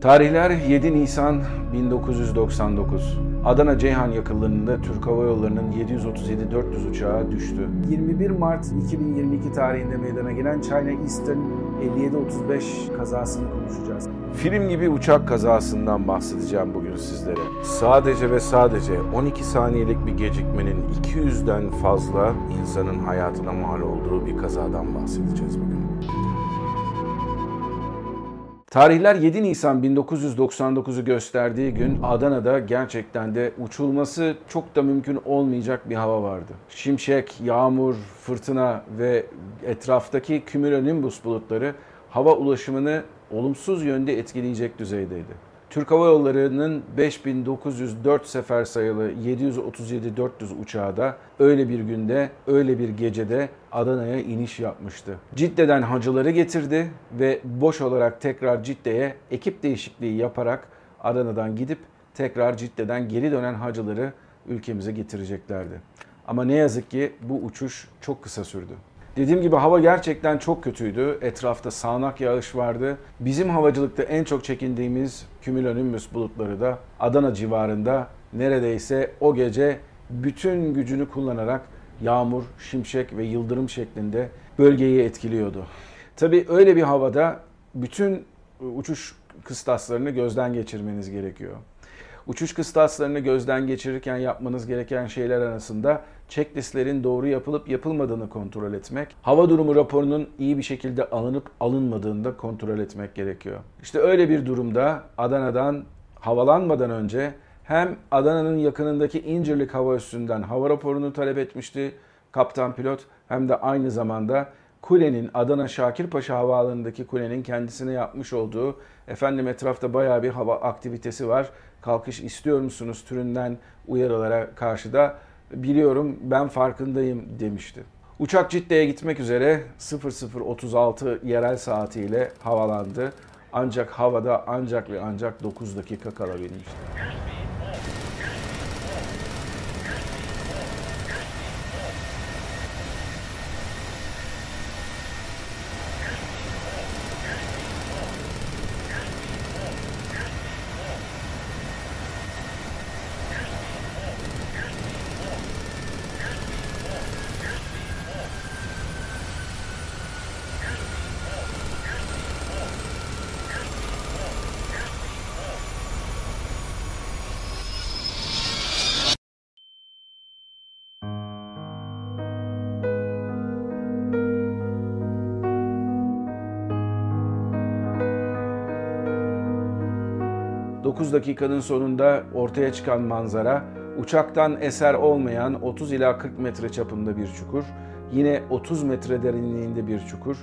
Tarihler 7 Nisan 1999. Adana Ceyhan yakınlarında Türk Hava Yolları'nın 737-400 uçağı düştü. 21 Mart 2022 tarihinde meydana gelen China Eastern 5735 kazasını konuşacağız. Film gibi uçak kazasından bahsedeceğim bugün sizlere. Sadece ve sadece 12 saniyelik bir gecikmenin 200'den fazla insanın hayatına mal olduğu bir kazadan bahsedeceğiz bugün. Tarihler 7 Nisan 1999'u gösterdiği gün Adana'da gerçekten de uçulması çok da mümkün olmayacak bir hava vardı. Şimşek, yağmur, fırtına ve etraftaki kümülonimbus bulutları hava ulaşımını olumsuz yönde etkileyecek düzeydeydi. Türk Hava Yolları'nın 5904 sefer sayılı 737-400 uçağı da öyle bir günde, öyle bir gecede Adana'ya iniş yapmıştı. Cidde'den hacıları getirdi ve boş olarak tekrar Cidde'ye ekip değişikliği yaparak Adana'dan gidip tekrar Cidde'den geri dönen hacıları ülkemize getireceklerdi. Ama ne yazık ki bu uçuş çok kısa sürdü. Dediğim gibi hava gerçekten çok kötüydü. Etrafta sağanak yağış vardı. Bizim havacılıkta en çok çekindiğimiz kümülonimbüs bulutları da Adana civarında neredeyse o gece bütün gücünü kullanarak yağmur, şimşek ve yıldırım şeklinde bölgeyi etkiliyordu. Tabii öyle bir havada bütün uçuş kıstaslarını gözden geçirmeniz gerekiyor. Uçuş kıstaslarını gözden geçirirken yapmanız gereken şeyler arasında checklistlerin doğru yapılıp yapılmadığını kontrol etmek, hava durumu raporunun iyi bir şekilde alınıp alınmadığını da kontrol etmek gerekiyor. İşte öyle bir durumda Adana'dan havalanmadan önce hem Adana'nın yakınındaki İncirlik Hava Üssü'nden hava raporunu talep etmişti kaptan pilot hem de aynı zamanda kulenin Adana Şakirpaşa Havaalanı'ndaki kulenin kendisine yapmış olduğu efendim etrafta bayağı bir hava aktivitesi var. Kalkış istiyor musunuz türünden uyarılara karşı da biliyorum ben farkındayım demişti. Uçak Cidde'ye gitmek üzere 0036 yerel saatiyle havalandı. Ancak havada ancak ve ancak 9 dakika kalabilmişti. 9 dakikanın sonunda ortaya çıkan manzara uçaktan eser olmayan 30 ila 40 metre çapında bir çukur, yine 30 metre derinliğinde bir çukur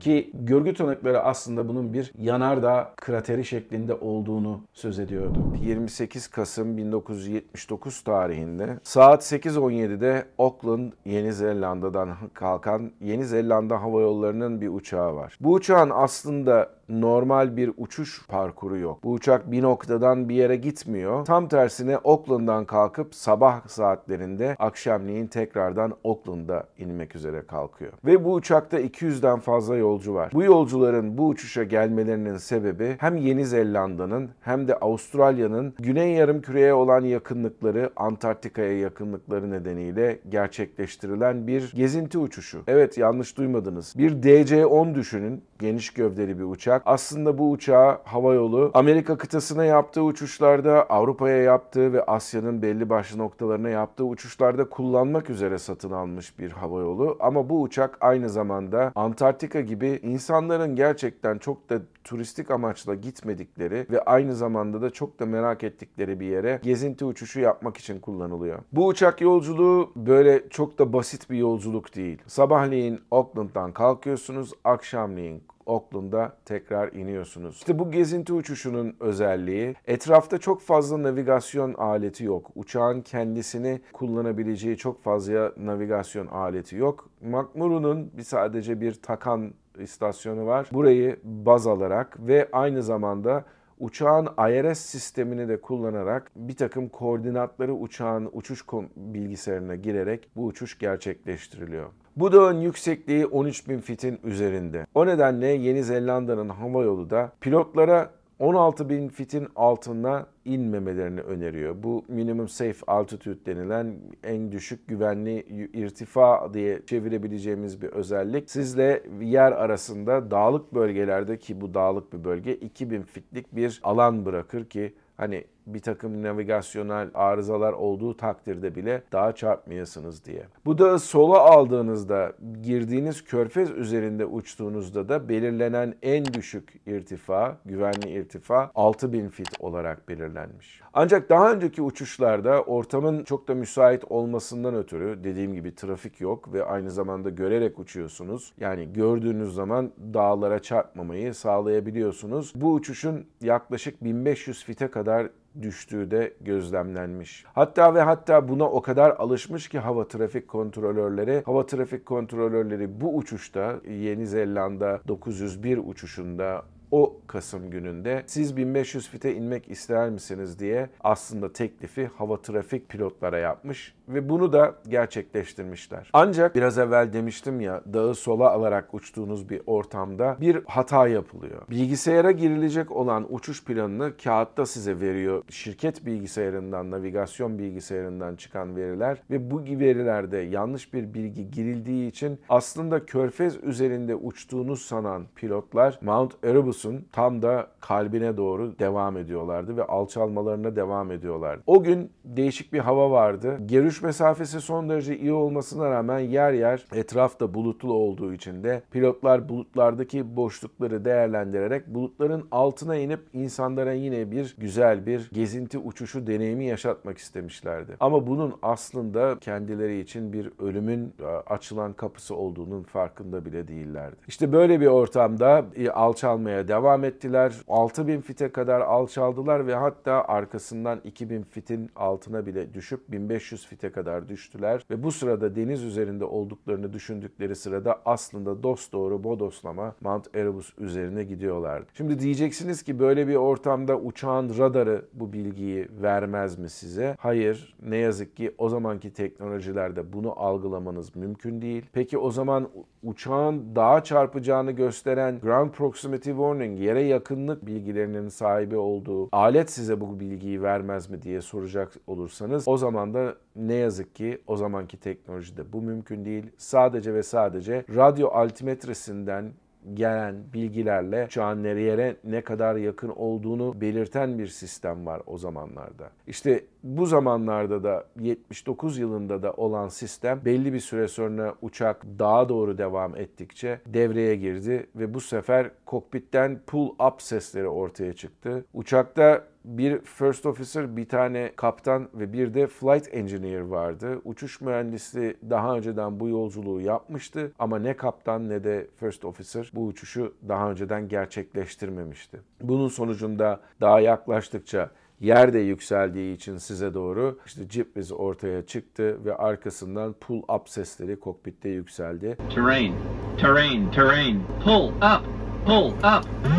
ki görgü tanıkları aslında bunun bir yanardağ krateri şeklinde olduğunu söz ediyordu. 28 Kasım 1979 tarihinde saat 8.17'de Auckland, Yeni Zelanda'dan kalkan Yeni Zelanda Hava Yolları'nın bir uçağı var. Bu uçağın aslında normal bir uçuş parkuru yok. Bu uçak bir noktadan bir yere gitmiyor. Tam tersine Auckland'dan kalkıp sabah saatlerinde akşamleyin tekrardan Auckland'a inmek üzere kalkıyor. Ve bu uçakta 200'den fazla yolcu var. Bu yolcuların bu uçuşa gelmelerinin sebebi hem Yeni Zelanda'nın hem de Avustralya'nın Güney Yarımküre'ye olan yakınlıkları, Antarktika'ya yakınlıkları nedeniyle gerçekleştirilen bir gezinti uçuşu. Evet yanlış duymadınız. Bir DC-10 düşünün. Geniş gövdeli bir uçak olarak aslında bu uçağı hava yolu Amerika kıtasına yaptığı uçuşlarda, Avrupa'ya yaptığı ve Asya'nın belli başlı noktalarına yaptığı uçuşlarda kullanmak üzere satın almış bir hava yolu. Ama bu uçak aynı zamanda Antarktika gibi insanların gerçekten çok da turistik amaçla gitmedikleri ve aynı zamanda da çok da merak ettikleri bir yere gezinti uçuşu yapmak için kullanılıyor. Bu uçak yolculuğu böyle çok da basit bir yolculuk değil. Sabahleyin Auckland'dan kalkıyorsunuz, akşamleyin Auckland'da tekrar iniyorsunuz. İşte bu gezinti uçuşunun özelliği etrafta çok fazla navigasyon aleti yok. Uçağın kendisini kullanabileceği çok fazla navigasyon aleti yok. McMurro'nun sadece bir takan istasyonu var. Burayı baz alarak ve aynı zamanda uçağın IRS sistemini de kullanarak bir takım koordinatları uçağın uçuş bilgisayarına girerek bu uçuş gerçekleştiriliyor. Bu dağın yüksekliği 13 bin fitin üzerinde. O nedenle Yeni Zelanda'nın hava yolu da pilotlara 16 bin fitin altına inmemelerini öneriyor. Bu minimum safe altitude denilen en düşük güvenli irtifa diye çevirebileceğimiz bir özellik. Sizle yer arasında dağlık bölgelerde ki bu dağlık bir bölge 2000 fitlik bir alan bırakır ki hani bir takım navigasyonel arızalar olduğu takdirde bile dağa çarpmayasınız diye. Bu dağı sola aldığınızda girdiğiniz körfez üzerinde uçtuğunuzda da belirlenen en düşük irtifa, güvenli irtifa 6000 fit olarak belirlenmiş. Ancak daha önceki uçuşlarda ortamın çok da müsait olmasından ötürü dediğim gibi trafik yok ve aynı zamanda görerek uçuyorsunuz. Yani gördüğünüz zaman dağlara çarpmamayı sağlayabiliyorsunuz. Bu uçuşun yaklaşık 1500 fite kadar düştüğü de gözlemlenmiş. Hatta ve hatta buna o kadar alışmış ki hava trafik kontrolörleri, hava trafik kontrolörleri bu uçuşta Yeni Zelanda 901 uçuşunda o Kasım gününde siz 1500 fite inmek ister misiniz diye aslında teklifi hava trafik pilotlara yapmış ve bunu da gerçekleştirmişler. Ancak biraz evvel demiştim ya dağı sola alarak uçtuğunuz bir ortamda bir hata yapılıyor. Bilgisayara girilecek olan uçuş planını kağıtta size veriyor. Şirket bilgisayarından, navigasyon bilgisayarından çıkan veriler ve bu verilerde yanlış bir bilgi girildiği için aslında körfez üzerinde uçtuğunuz sanan pilotlar Mount Erebus'un tam da kalbine doğru devam ediyorlardı ve alçalmalarına devam ediyorlardı. O gün değişik bir hava vardı. Görüş mesafesi son derece iyi olmasına rağmen yer yer etrafta bulutlu olduğu için de pilotlar bulutlardaki boşlukları değerlendirerek bulutların altına inip insanlara yine bir güzel bir gezinti uçuşu deneyimi yaşatmak istemişlerdi. Ama bunun aslında kendileri için bir ölümün e, açılan kapısı olduğunun farkında bile değillerdi. İşte böyle bir ortamda e, alçalmaya devam ettiler. 6000 fite kadar alçaldılar ve hatta arkasından 2000 fitin altına bile düşüp 1500 fite kadar düştüler ve bu sırada deniz üzerinde olduklarını düşündükleri sırada aslında dost doğru bodoslama Mount Erebus üzerine gidiyorlardı. Şimdi diyeceksiniz ki böyle bir ortamda uçağın radarı bu bilgiyi vermez mi size? Hayır. Ne yazık ki o zamanki teknolojilerde bunu algılamanız mümkün değil. Peki o zaman uçağın dağa çarpacağını gösteren Ground Proximity Warning, yere yakınlık bilgilerinin sahibi olduğu alet size bu bilgiyi vermez mi diye soracak olursanız o zaman da ne yazık ki o zamanki teknolojide bu mümkün değil. Sadece ve sadece radyo altimetresinden gelen bilgilerle uçağın nereye ne kadar yakın olduğunu belirten bir sistem var o zamanlarda. İşte bu zamanlarda da 79 yılında da olan sistem belli bir süre sonra uçak dağa doğru devam ettikçe devreye girdi ve bu sefer kokpitten pull up sesleri ortaya çıktı. Uçakta bir first officer, bir tane kaptan ve bir de flight engineer vardı. Uçuş mühendisi daha önceden bu yolculuğu yapmıştı ama ne kaptan ne de first officer bu uçuşu daha önceden gerçekleştirmemişti. Bunun sonucunda daha yaklaştıkça yer de yükseldiği için size doğru işte Jeep ortaya çıktı ve arkasından pull up sesleri kokpitte yükseldi. Terrain, terrain, terrain, pull up, pull up.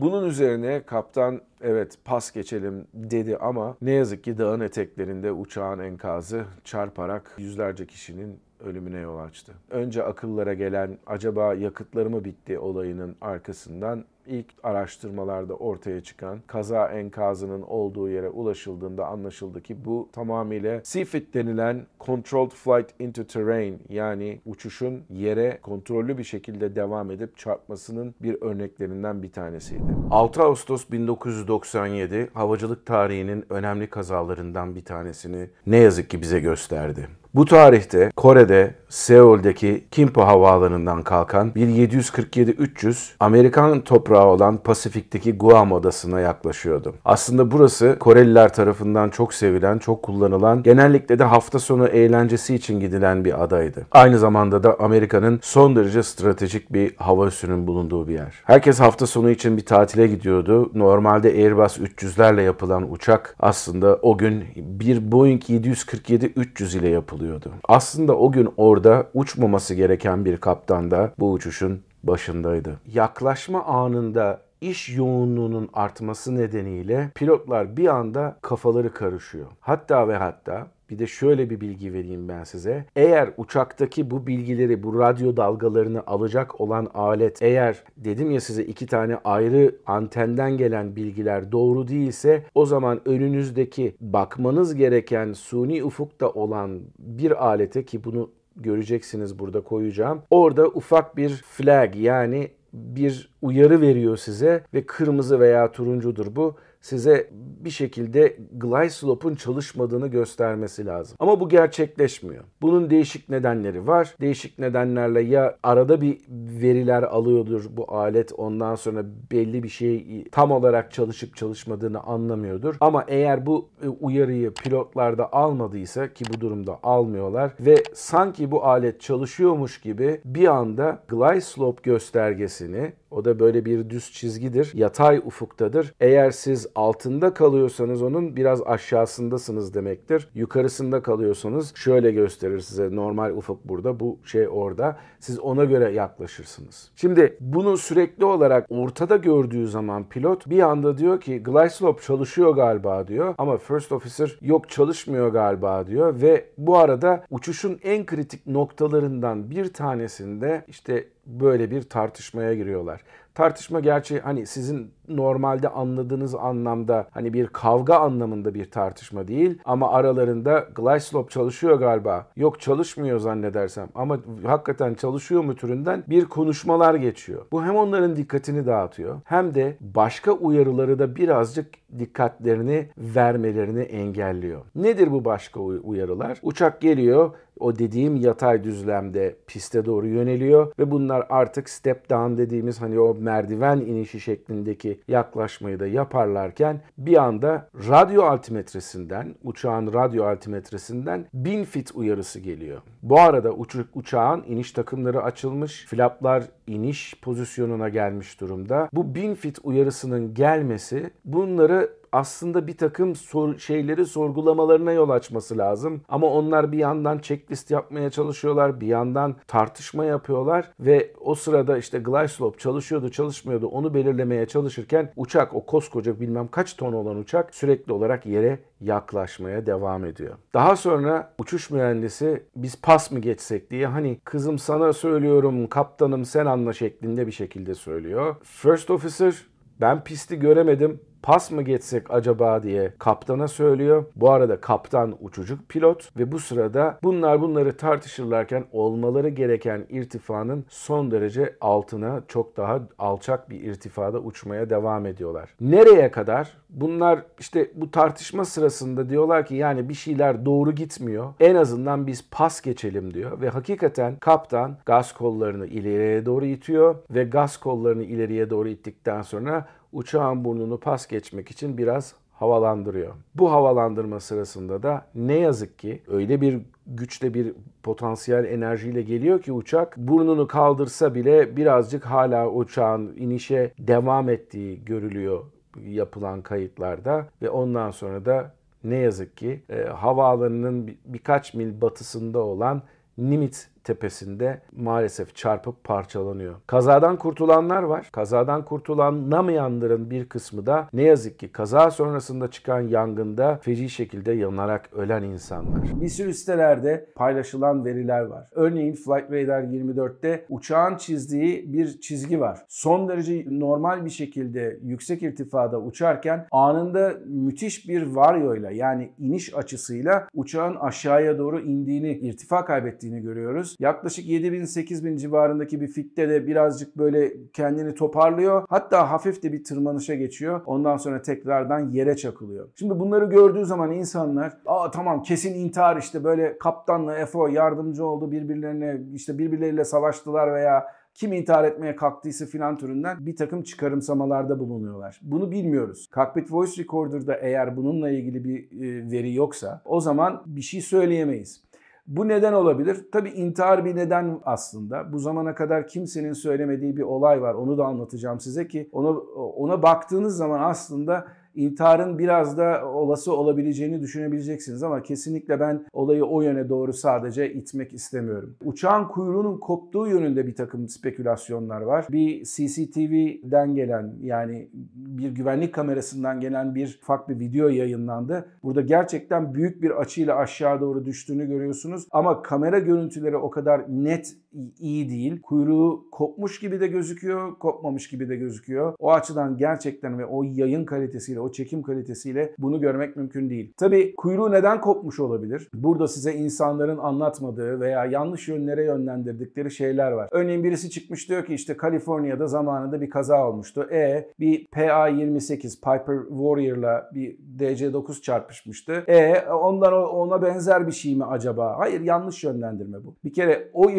Bunun üzerine kaptan evet pas geçelim dedi ama ne yazık ki dağın eteklerinde uçağın enkazı çarparak yüzlerce kişinin ölümüne yol açtı. Önce akıllara gelen acaba yakıtları mı bitti olayının arkasından ilk araştırmalarda ortaya çıkan kaza enkazının olduğu yere ulaşıldığında anlaşıldı ki bu tamamıyla CFIT denilen Controlled Flight into Terrain yani uçuşun yere kontrollü bir şekilde devam edip çarpmasının bir örneklerinden bir tanesiydi. 6 Ağustos 1997 havacılık tarihinin önemli kazalarından bir tanesini ne yazık ki bize gösterdi. Bu tarihte Kore'de Seul'deki Kimpo Havaalanı'ndan kalkan bir 747-300 Amerikan toprağı olan Pasifik'teki Guam adasına yaklaşıyordu. Aslında burası Koreliler tarafından çok sevilen, çok kullanılan, genellikle de hafta sonu eğlencesi için gidilen bir adaydı. Aynı zamanda da Amerika'nın son derece stratejik bir hava üssünün bulunduğu bir yer. Herkes hafta sonu için bir tatile gidiyordu. Normalde Airbus 300'lerle yapılan uçak aslında o gün bir Boeing 747-300 ile yapılıyordu. Aslında o gün orada uçmaması gereken bir kaptan da bu uçuşun başındaydı. Yaklaşma anında iş yoğunluğunun artması nedeniyle pilotlar bir anda kafaları karışıyor. Hatta ve hatta Bir de şöyle bir bilgi vereyim ben size. Eğer uçaktaki bu bilgileri, bu radyo dalgalarını alacak olan alet eğer dedim ya size iki tane ayrı antenden gelen bilgiler doğru değilse o zaman önünüzdeki bakmanız gereken suni ufukta olan bir alete ki bunu göreceksiniz burada koyacağım. Orada ufak bir flag yani bir uyarı veriyor size ve kırmızı veya turuncudur bu size bir şekilde glide slope'un çalışmadığını göstermesi lazım. Ama bu gerçekleşmiyor. Bunun değişik nedenleri var. Değişik nedenlerle ya arada bir veriler alıyordur bu alet ondan sonra belli bir şey tam olarak çalışıp çalışmadığını anlamıyordur. Ama eğer bu e, uyarıyı pilotlarda almadıysa ki bu durumda almıyorlar ve sanki bu alet çalışıyormuş gibi bir anda glide slope göstergesini o da böyle bir düz çizgidir. Yatay ufuktadır. Eğer siz altında kalıyorsanız onun biraz aşağısındasınız demektir. Yukarısında kalıyorsanız şöyle gösterir size normal ufuk burada bu şey orada. Siz ona göre yaklaşırsınız. Şimdi bunu sürekli olarak ortada gördüğü zaman pilot bir anda diyor ki glide slope çalışıyor galiba diyor ama first officer yok çalışmıyor galiba diyor ve bu arada uçuşun en kritik noktalarından bir tanesinde işte böyle bir tartışmaya giriyorlar. Tartışma gerçi hani sizin normalde anladığınız anlamda hani bir kavga anlamında bir tartışma değil ama aralarında glide slope çalışıyor galiba. Yok çalışmıyor zannedersem ama hakikaten çalışıyor mu türünden bir konuşmalar geçiyor. Bu hem onların dikkatini dağıtıyor hem de başka uyarıları da birazcık dikkatlerini vermelerini engelliyor. Nedir bu başka uyarılar? Uçak geliyor o dediğim yatay düzlemde piste doğru yöneliyor ve bunlar artık step down dediğimiz hani o merdiven inişi şeklindeki yaklaşmayı da yaparlarken bir anda radyo altimetresinden, uçağın radyo altimetresinden 1000 fit uyarısı geliyor. Bu arada uçak uçağın iniş takımları açılmış, flaplar iniş pozisyonuna gelmiş durumda. Bu 1000 fit uyarısının gelmesi bunları aslında bir takım sor, şeyleri sorgulamalarına yol açması lazım. Ama onlar bir yandan checklist yapmaya çalışıyorlar, bir yandan tartışma yapıyorlar ve o sırada işte glide slope çalışıyordu, çalışmıyordu onu belirlemeye çalışırken uçak o koskoca bilmem kaç ton olan uçak sürekli olarak yere yaklaşmaya devam ediyor. Daha sonra uçuş mühendisi biz pas mı geçsek diye hani kızım sana söylüyorum kaptanım sen anla şeklinde bir şekilde söylüyor. First officer ben pisti göremedim pas mı geçsek acaba diye kaptana söylüyor. Bu arada kaptan uçucuk pilot ve bu sırada bunlar bunları tartışırlarken olmaları gereken irtifanın son derece altına çok daha alçak bir irtifada uçmaya devam ediyorlar. Nereye kadar? Bunlar işte bu tartışma sırasında diyorlar ki yani bir şeyler doğru gitmiyor. En azından biz pas geçelim diyor ve hakikaten kaptan gaz kollarını ileriye doğru itiyor ve gaz kollarını ileriye doğru ittikten sonra uçağın burnunu pas geçmek için biraz havalandırıyor. Bu havalandırma sırasında da ne yazık ki öyle bir güçle bir potansiyel enerjiyle geliyor ki uçak burnunu kaldırsa bile birazcık hala uçağın inişe devam ettiği görülüyor yapılan kayıtlarda ve ondan sonra da ne yazık ki e, havaalanının bir, birkaç mil batısında olan Nimitz tepesinde maalesef çarpıp parçalanıyor. Kazadan kurtulanlar var. Kazadan kurtulanamayanların bir kısmı da ne yazık ki kaza sonrasında çıkan yangında feci şekilde yanarak ölen insanlar. Bir sürü sitelerde paylaşılan veriler var. Örneğin Flight Radar 24'te uçağın çizdiği bir çizgi var. Son derece normal bir şekilde yüksek irtifada uçarken anında müthiş bir varyoyla yani iniş açısıyla uçağın aşağıya doğru indiğini, irtifa kaybettiğini görüyoruz. Yaklaşık 7000-8000 civarındaki bir fitte de birazcık böyle kendini toparlıyor. Hatta hafif de bir tırmanışa geçiyor. Ondan sonra tekrardan yere çakılıyor. Şimdi bunları gördüğü zaman insanlar aa tamam kesin intihar işte böyle kaptanla FO yardımcı oldu birbirlerine işte birbirleriyle savaştılar veya kim intihar etmeye kalktıysa filan türünden bir takım çıkarımsamalarda bulunuyorlar. Bunu bilmiyoruz. Cockpit Voice Recorder'da eğer bununla ilgili bir e, veri yoksa o zaman bir şey söyleyemeyiz. Bu neden olabilir? Tabii intihar bir neden aslında. Bu zamana kadar kimsenin söylemediği bir olay var. Onu da anlatacağım size ki ona, ona baktığınız zaman aslında intiharın biraz da olası olabileceğini düşünebileceksiniz ama kesinlikle ben olayı o yöne doğru sadece itmek istemiyorum. Uçağın kuyruğunun koptuğu yönünde bir takım spekülasyonlar var. Bir CCTV'den gelen yani bir güvenlik kamerasından gelen bir ufak bir video yayınlandı. Burada gerçekten büyük bir açıyla aşağı doğru düştüğünü görüyorsunuz ama kamera görüntüleri o kadar net iyi değil. Kuyruğu kopmuş gibi de gözüküyor, kopmamış gibi de gözüküyor. O açıdan gerçekten ve o yayın kalitesiyle, o çekim kalitesiyle bunu görmek mümkün değil. Tabii kuyruğu neden kopmuş olabilir? Burada size insanların anlatmadığı veya yanlış yönlere yönlendirdikleri şeyler var. Örneğin birisi çıkmış diyor ki işte Kaliforniya'da zamanında bir kaza olmuştu. E bir PA-28 Piper Warrior'la bir DC-9 çarpışmıştı. E ondan ona benzer bir şey mi acaba? Hayır yanlış yönlendirme bu. Bir kere o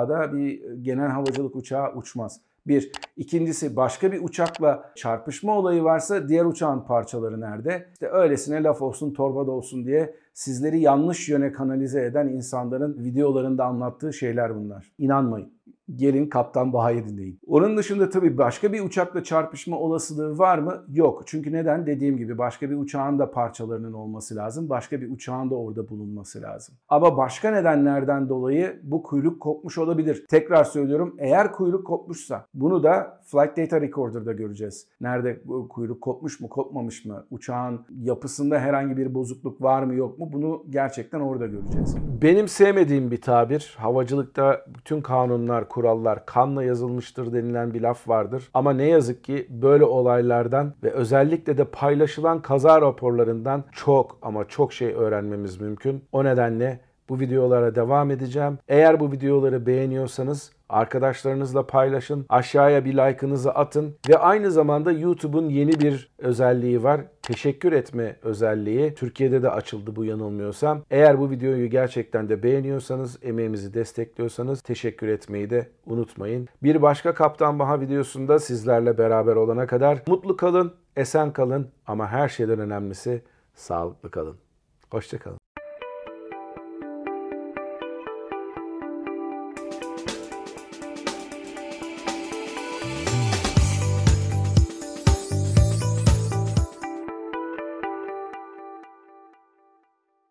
irtifada bir genel havacılık uçağı uçmaz. Bir. İkincisi başka bir uçakla çarpışma olayı varsa diğer uçağın parçaları nerede? İşte öylesine laf olsun torba da olsun diye sizleri yanlış yöne kanalize eden insanların videolarında anlattığı şeyler bunlar. İnanmayın gelin Kaptan Baha'yı dinleyin. Onun dışında tabii başka bir uçakla çarpışma olasılığı var mı? Yok. Çünkü neden? Dediğim gibi başka bir uçağın da parçalarının olması lazım. Başka bir uçağın da orada bulunması lazım. Ama başka nedenlerden dolayı bu kuyruk kopmuş olabilir. Tekrar söylüyorum eğer kuyruk kopmuşsa bunu da Flight Data Recorder'da göreceğiz. Nerede kuyruk kopmuş mu kopmamış mı? Uçağın yapısında herhangi bir bozukluk var mı yok mu? Bunu gerçekten orada göreceğiz. Benim sevmediğim bir tabir. Havacılıkta bütün kanunlar, kurallar kanla yazılmıştır denilen bir laf vardır. Ama ne yazık ki böyle olaylardan ve özellikle de paylaşılan kaza raporlarından çok ama çok şey öğrenmemiz mümkün. O nedenle bu videolara devam edeceğim. Eğer bu videoları beğeniyorsanız Arkadaşlarınızla paylaşın. Aşağıya bir like'ınızı atın. Ve aynı zamanda YouTube'un yeni bir özelliği var. Teşekkür etme özelliği. Türkiye'de de açıldı bu yanılmıyorsam. Eğer bu videoyu gerçekten de beğeniyorsanız, emeğimizi destekliyorsanız teşekkür etmeyi de unutmayın. Bir başka Kaptan Baha videosunda sizlerle beraber olana kadar mutlu kalın, esen kalın ama her şeyden önemlisi sağlıklı kalın. Hoşçakalın.